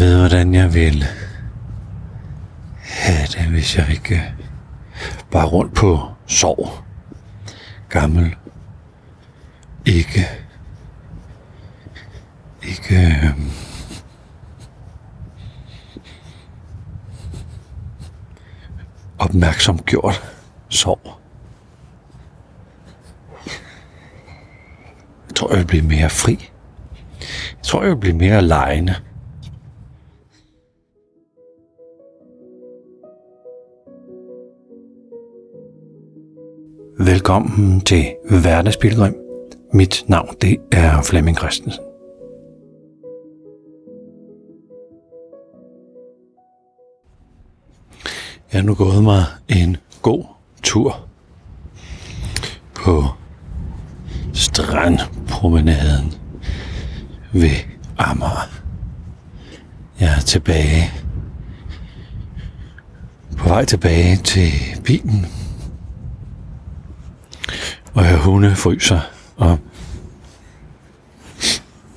ved, hvordan jeg vil have det, hvis jeg ikke bare rundt på sorg. Gammel. Ikke. Ikke. Øhm. opmærksom gjort sorg. Jeg tror, jeg vil blive mere fri. Jeg tror, jeg vil blive mere lejende. Velkommen til Hverdagspilgrim. Mit navn det er Flemming Christensen. Jeg har nu gået mig en god tur på strandpromenaden ved Amager. Jeg er tilbage på vej tilbage til bilen og jeg hunde fryser om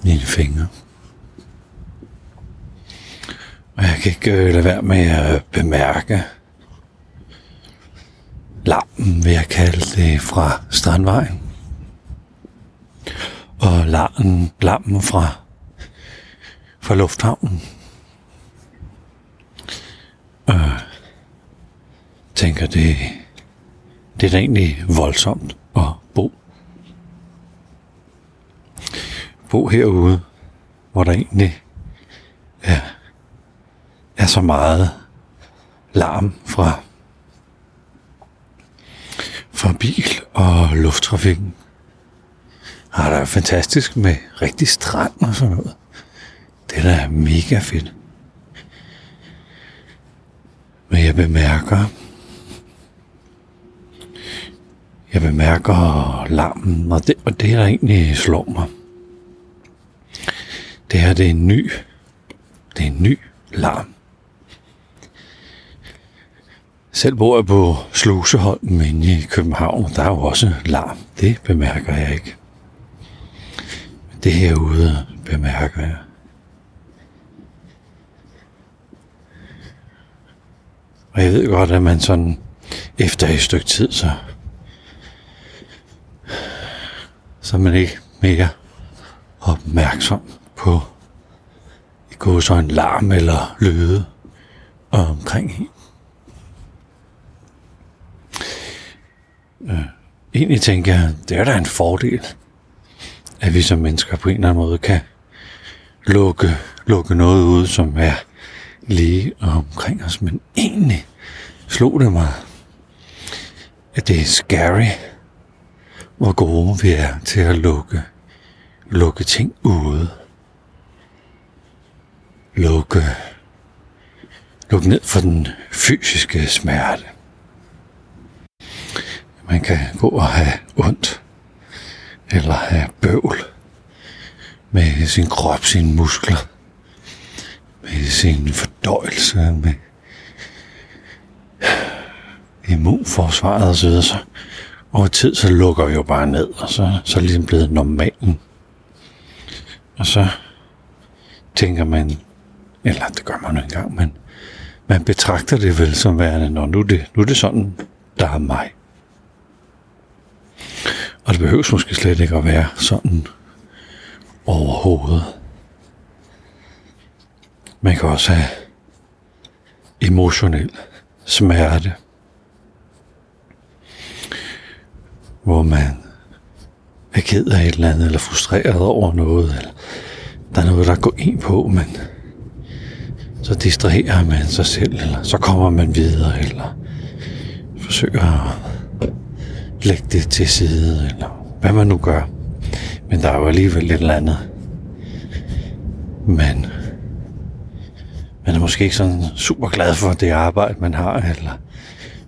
mine fingre. Og jeg kan ikke øh, lade være med at bemærke larmen, vil jeg kalde det, fra Strandvejen. Og larmen, larmen fra, fra lufthavnen. Og tænker, det, det er da egentlig voldsomt at bo. Bo herude, hvor der egentlig er, er så meget larm fra, fra bil og lufttrafikken. Og der er fantastisk med rigtig strand og sådan noget. Det er da mega fedt. Men jeg bemærker, jeg bemærker larmen, og det, og det der egentlig slår mig, det her det er en ny, det er en ny larm. Selv bor jeg på Sluseholm inde i København, der er jo også larm. Det bemærker jeg ikke. Men det herude bemærker jeg. Og jeg ved godt, at man sådan efter et stykke tid, så så er man ikke mere opmærksom på i går så en larm eller lyde omkring en. Øh, egentlig tænker jeg, det er da en fordel, at vi som mennesker på en eller anden måde kan lukke, lukke noget ud, som er lige omkring os. Men egentlig slog det mig, at det er scary, hvor gode vi er til at lukke, lukke ting ude. Lukke, lukke ned for den fysiske smerte. Man kan gå og have ondt, eller have bøvl med sin krop, sine muskler, med sin fordøjelse, med immunforsvaret osv., så over tid, så lukker vi jo bare ned, og så, så er det ligesom blevet normalen. Og så tænker man, eller det gør man jo engang, men man betragter det vel som værende, når nu er det, nu er det sådan, der er mig. Og det behøves måske slet ikke at være sådan overhovedet. Man kan også have emotionel smerte. hvor man er ked af et eller andet, eller frustreret over noget, eller der er noget, der går ind på, men så distraherer man sig selv, eller så kommer man videre, eller forsøger at lægge det til side, eller hvad man nu gør. Men der er jo alligevel lidt eller andet. Men man er måske ikke sådan super glad for det arbejde, man har, eller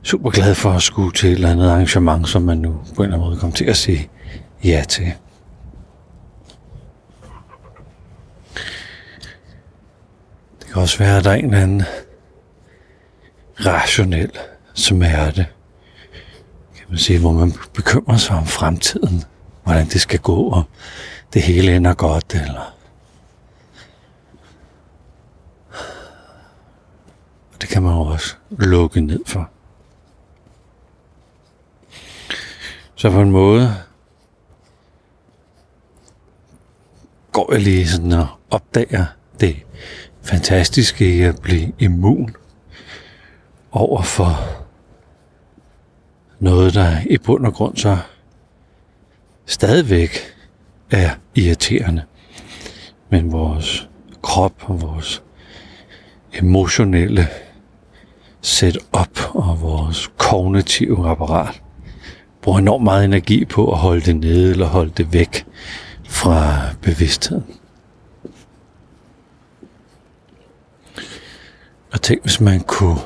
super glad for at skulle til et eller andet arrangement, som man nu på en eller anden måde kommer til at sige ja til. Kan også være, at der er en eller anden rationel smerte, kan man sige, hvor man bekymrer sig om fremtiden, hvordan det skal gå, og det hele ender godt, eller det kan man også lukke ned for. Så på en måde går jeg lige sådan og opdager det fantastiske i at blive immun over for noget, der i bund og grund så stadigvæk er irriterende. Men vores krop og vores emotionelle setup og vores kognitive apparat bruger enormt meget energi på at holde det nede eller holde det væk fra bevidstheden. Og tænk, hvis man kunne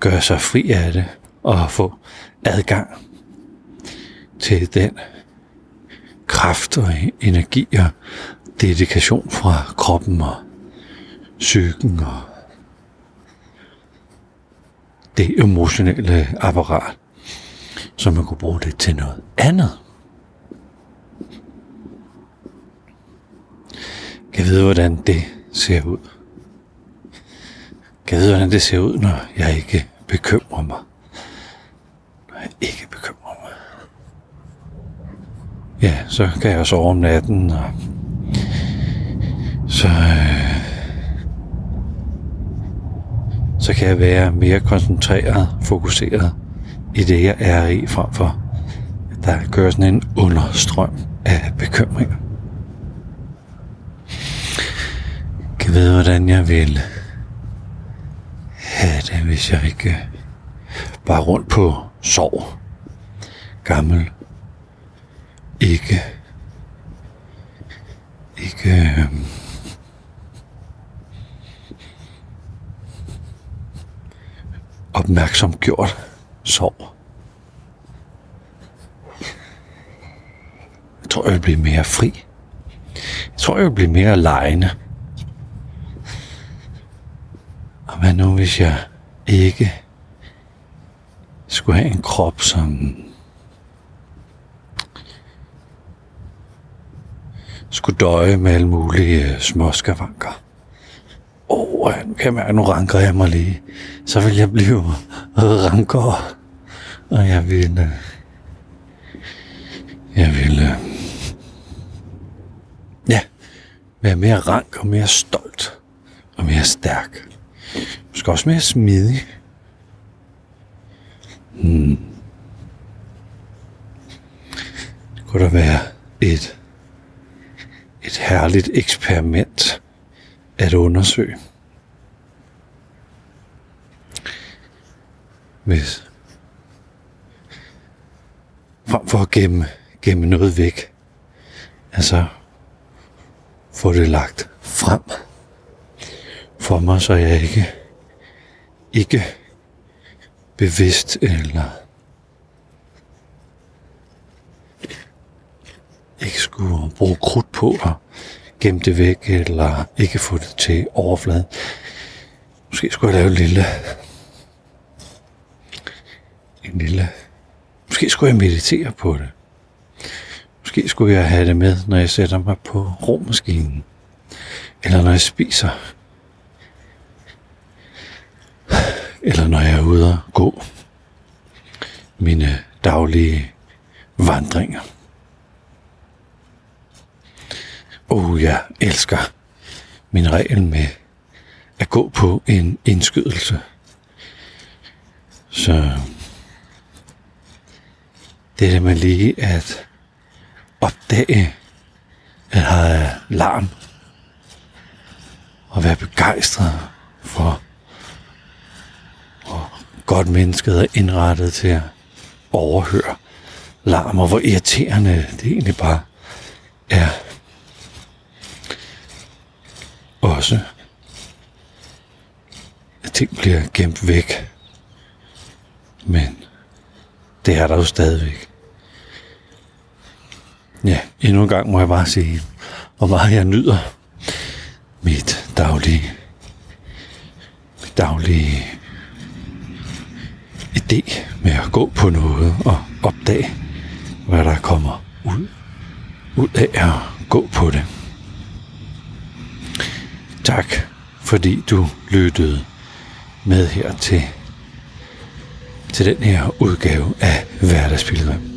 gøre sig fri af det og få adgang til den kraft og energi og dedikation fra kroppen og psyken og det emotionelle apparat, så man kunne bruge det til noget andet. Kan jeg vide, hvordan det ser ud? Kan vide, hvordan det ser ud, når jeg ikke bekymrer mig? Når jeg ikke bekymrer mig. Ja, så kan jeg sove om natten, og så, øh, så kan jeg være mere koncentreret, fokuseret i det, jeg er i, frem for at der kører sådan en understrøm af bekymringer. Ikke vide, hvordan jeg vil have det, hvis jeg ikke bare rundt på sorg. Gammel. Ikke. Ikke. Øh, opmærksom gjort sorg. Jeg tror, jeg vil blive mere fri. Jeg tror, jeg vil blive mere lejende. Og hvad nu, hvis jeg ikke skulle have en krop, som skulle døje med alle mulige øh, småskavanker? Åh, oh, nu kan jeg mærke, nu ranker jeg mig lige. Så vil jeg blive ranker. Og jeg vil... Øh, jeg vil... Øh, ja, være mere rank og mere stolt og mere stærk. Måske også mere smidig. Hmm. Det kunne da være et, et herligt eksperiment at undersøge. Hvis frem for at gemme, gemme noget væk, altså få det lagt frem for mig, så jeg ikke, ikke bevidst eller ikke skulle bruge krudt på at gemme det væk, eller ikke få det til overfladen. Måske skulle jeg lave en lille, en lille, måske skulle jeg meditere på det. Måske skulle jeg have det med, når jeg sætter mig på romaskinen. Eller når jeg spiser. Eller når jeg er ude og gå mine daglige vandringer. Oh, jeg elsker min regel med at gå på en indskydelse. Så det er det med lige at opdage, at have larm og være begejstret for, godt mennesket er indrettet til at overhøre larm, og hvor irriterende det egentlig bare er også, at ting bliver gemt væk. Men det er der jo stadigvæk. Ja, endnu en gang må jeg bare sige, hvor meget jeg nyder mit daglige, mit daglige idé med at gå på noget og opdage, hvad der kommer ud, ud af at gå på det. tak, fordi du lyttede med her til, til den her udgave af Hverdagsbilledrøm.